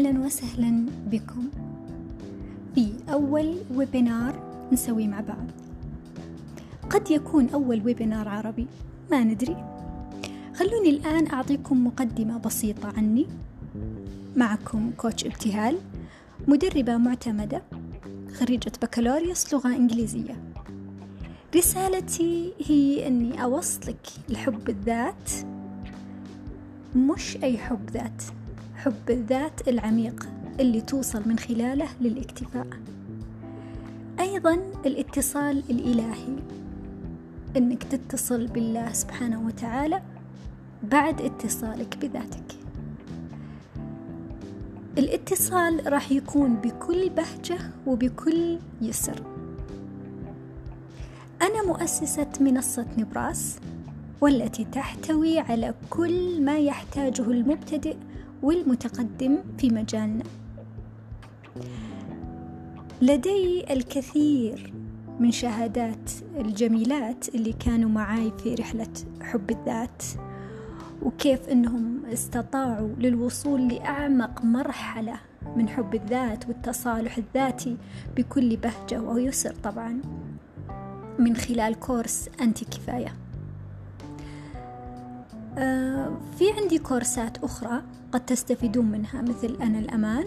أهلا وسهلا بكم. في أول ويبينار نسويه مع بعض. قد يكون أول ويبينار عربي ما ندري. خلوني الآن أعطيكم مقدمة بسيطة عني. معكم كوتش ابتهال مدربة معتمدة خريجة بكالوريوس لغة إنجليزية. رسالتي هي أني أوصلك لحب الذات. مش أي حب ذات. حب الذات العميق اللي توصل من خلاله للاكتفاء. أيضا الاتصال الإلهي أنك تتصل بالله سبحانه وتعالى بعد اتصالك بذاتك. الاتصال راح يكون بكل بهجة وبكل يسر. أنا مؤسسة منصة نبراس والتي تحتوي على كل ما يحتاجه المبتدئ والمتقدم في مجالنا لدي الكثير من شهادات الجميلات اللي كانوا معاي في رحلة حب الذات وكيف إنهم استطاعوا للوصول لأعمق مرحلة من حب الذات والتصالح الذاتي بكل بهجة ويسر طبعا من خلال كورس انت كفاية. في عندي كورسات أخرى قد تستفيدون منها مثل أنا الأمان.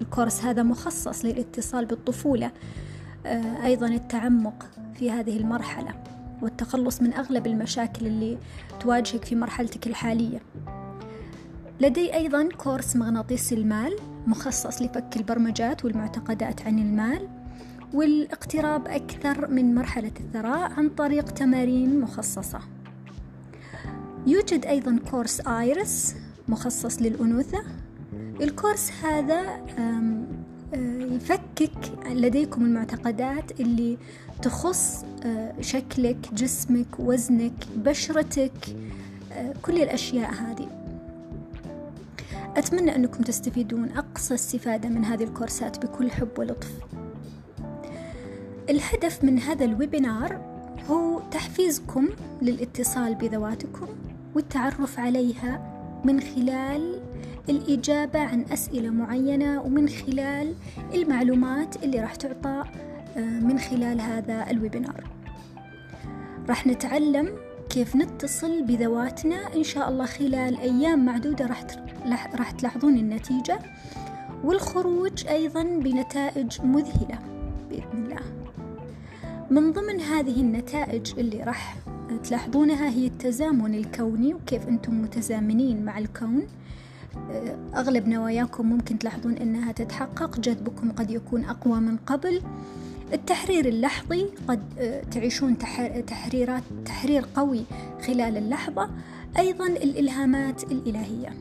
الكورس هذا مخصص للاتصال بالطفولة آه أيضا التعمق في هذه المرحلة والتخلص من أغلب المشاكل اللي تواجهك في مرحلتك الحالية. لدي أيضا كورس مغناطيس المال مخصص لفك البرمجات والمعتقدات عن المال والاقتراب أكثر من مرحلة الثراء عن طريق تمارين مخصصة. يوجد أيضا كورس آيرس مخصص للأنوثة. الكورس هذا آه، يفكك لديكم المعتقدات اللي تخص آه، شكلك جسمك وزنك بشرتك آه، كل الأشياء هذه. أتمنى أنكم تستفيدون أقصى استفادة من هذه الكورسات بكل حب ولطف. الهدف من هذا الويبينار هو تحفيزكم للاتصال بذواتكم. والتعرف عليها من خلال الإجابة عن أسئلة معينة ومن خلال المعلومات اللي راح تعطى آه، من خلال هذا الويبينار. راح نتعلم كيف نتصل بذواتنا إن شاء الله خلال أيام معدودة راح راح تلاحظون النتيجة والخروج أيضا بنتائج مذهلة بإذن الله. من ضمن هذه النتائج اللي راح تلاحظونها هي التزامن الكوني وكيف أنتم متزامنين مع الكون. أغلب نواياكم ممكن تلاحظون أنها تتحقق جذبكم قد يكون أقوى من قبل. التحرير اللحظي قد تعيشون تحريرات تحرير قوي خلال اللحظة. أيضا الإلهامات الإلهية.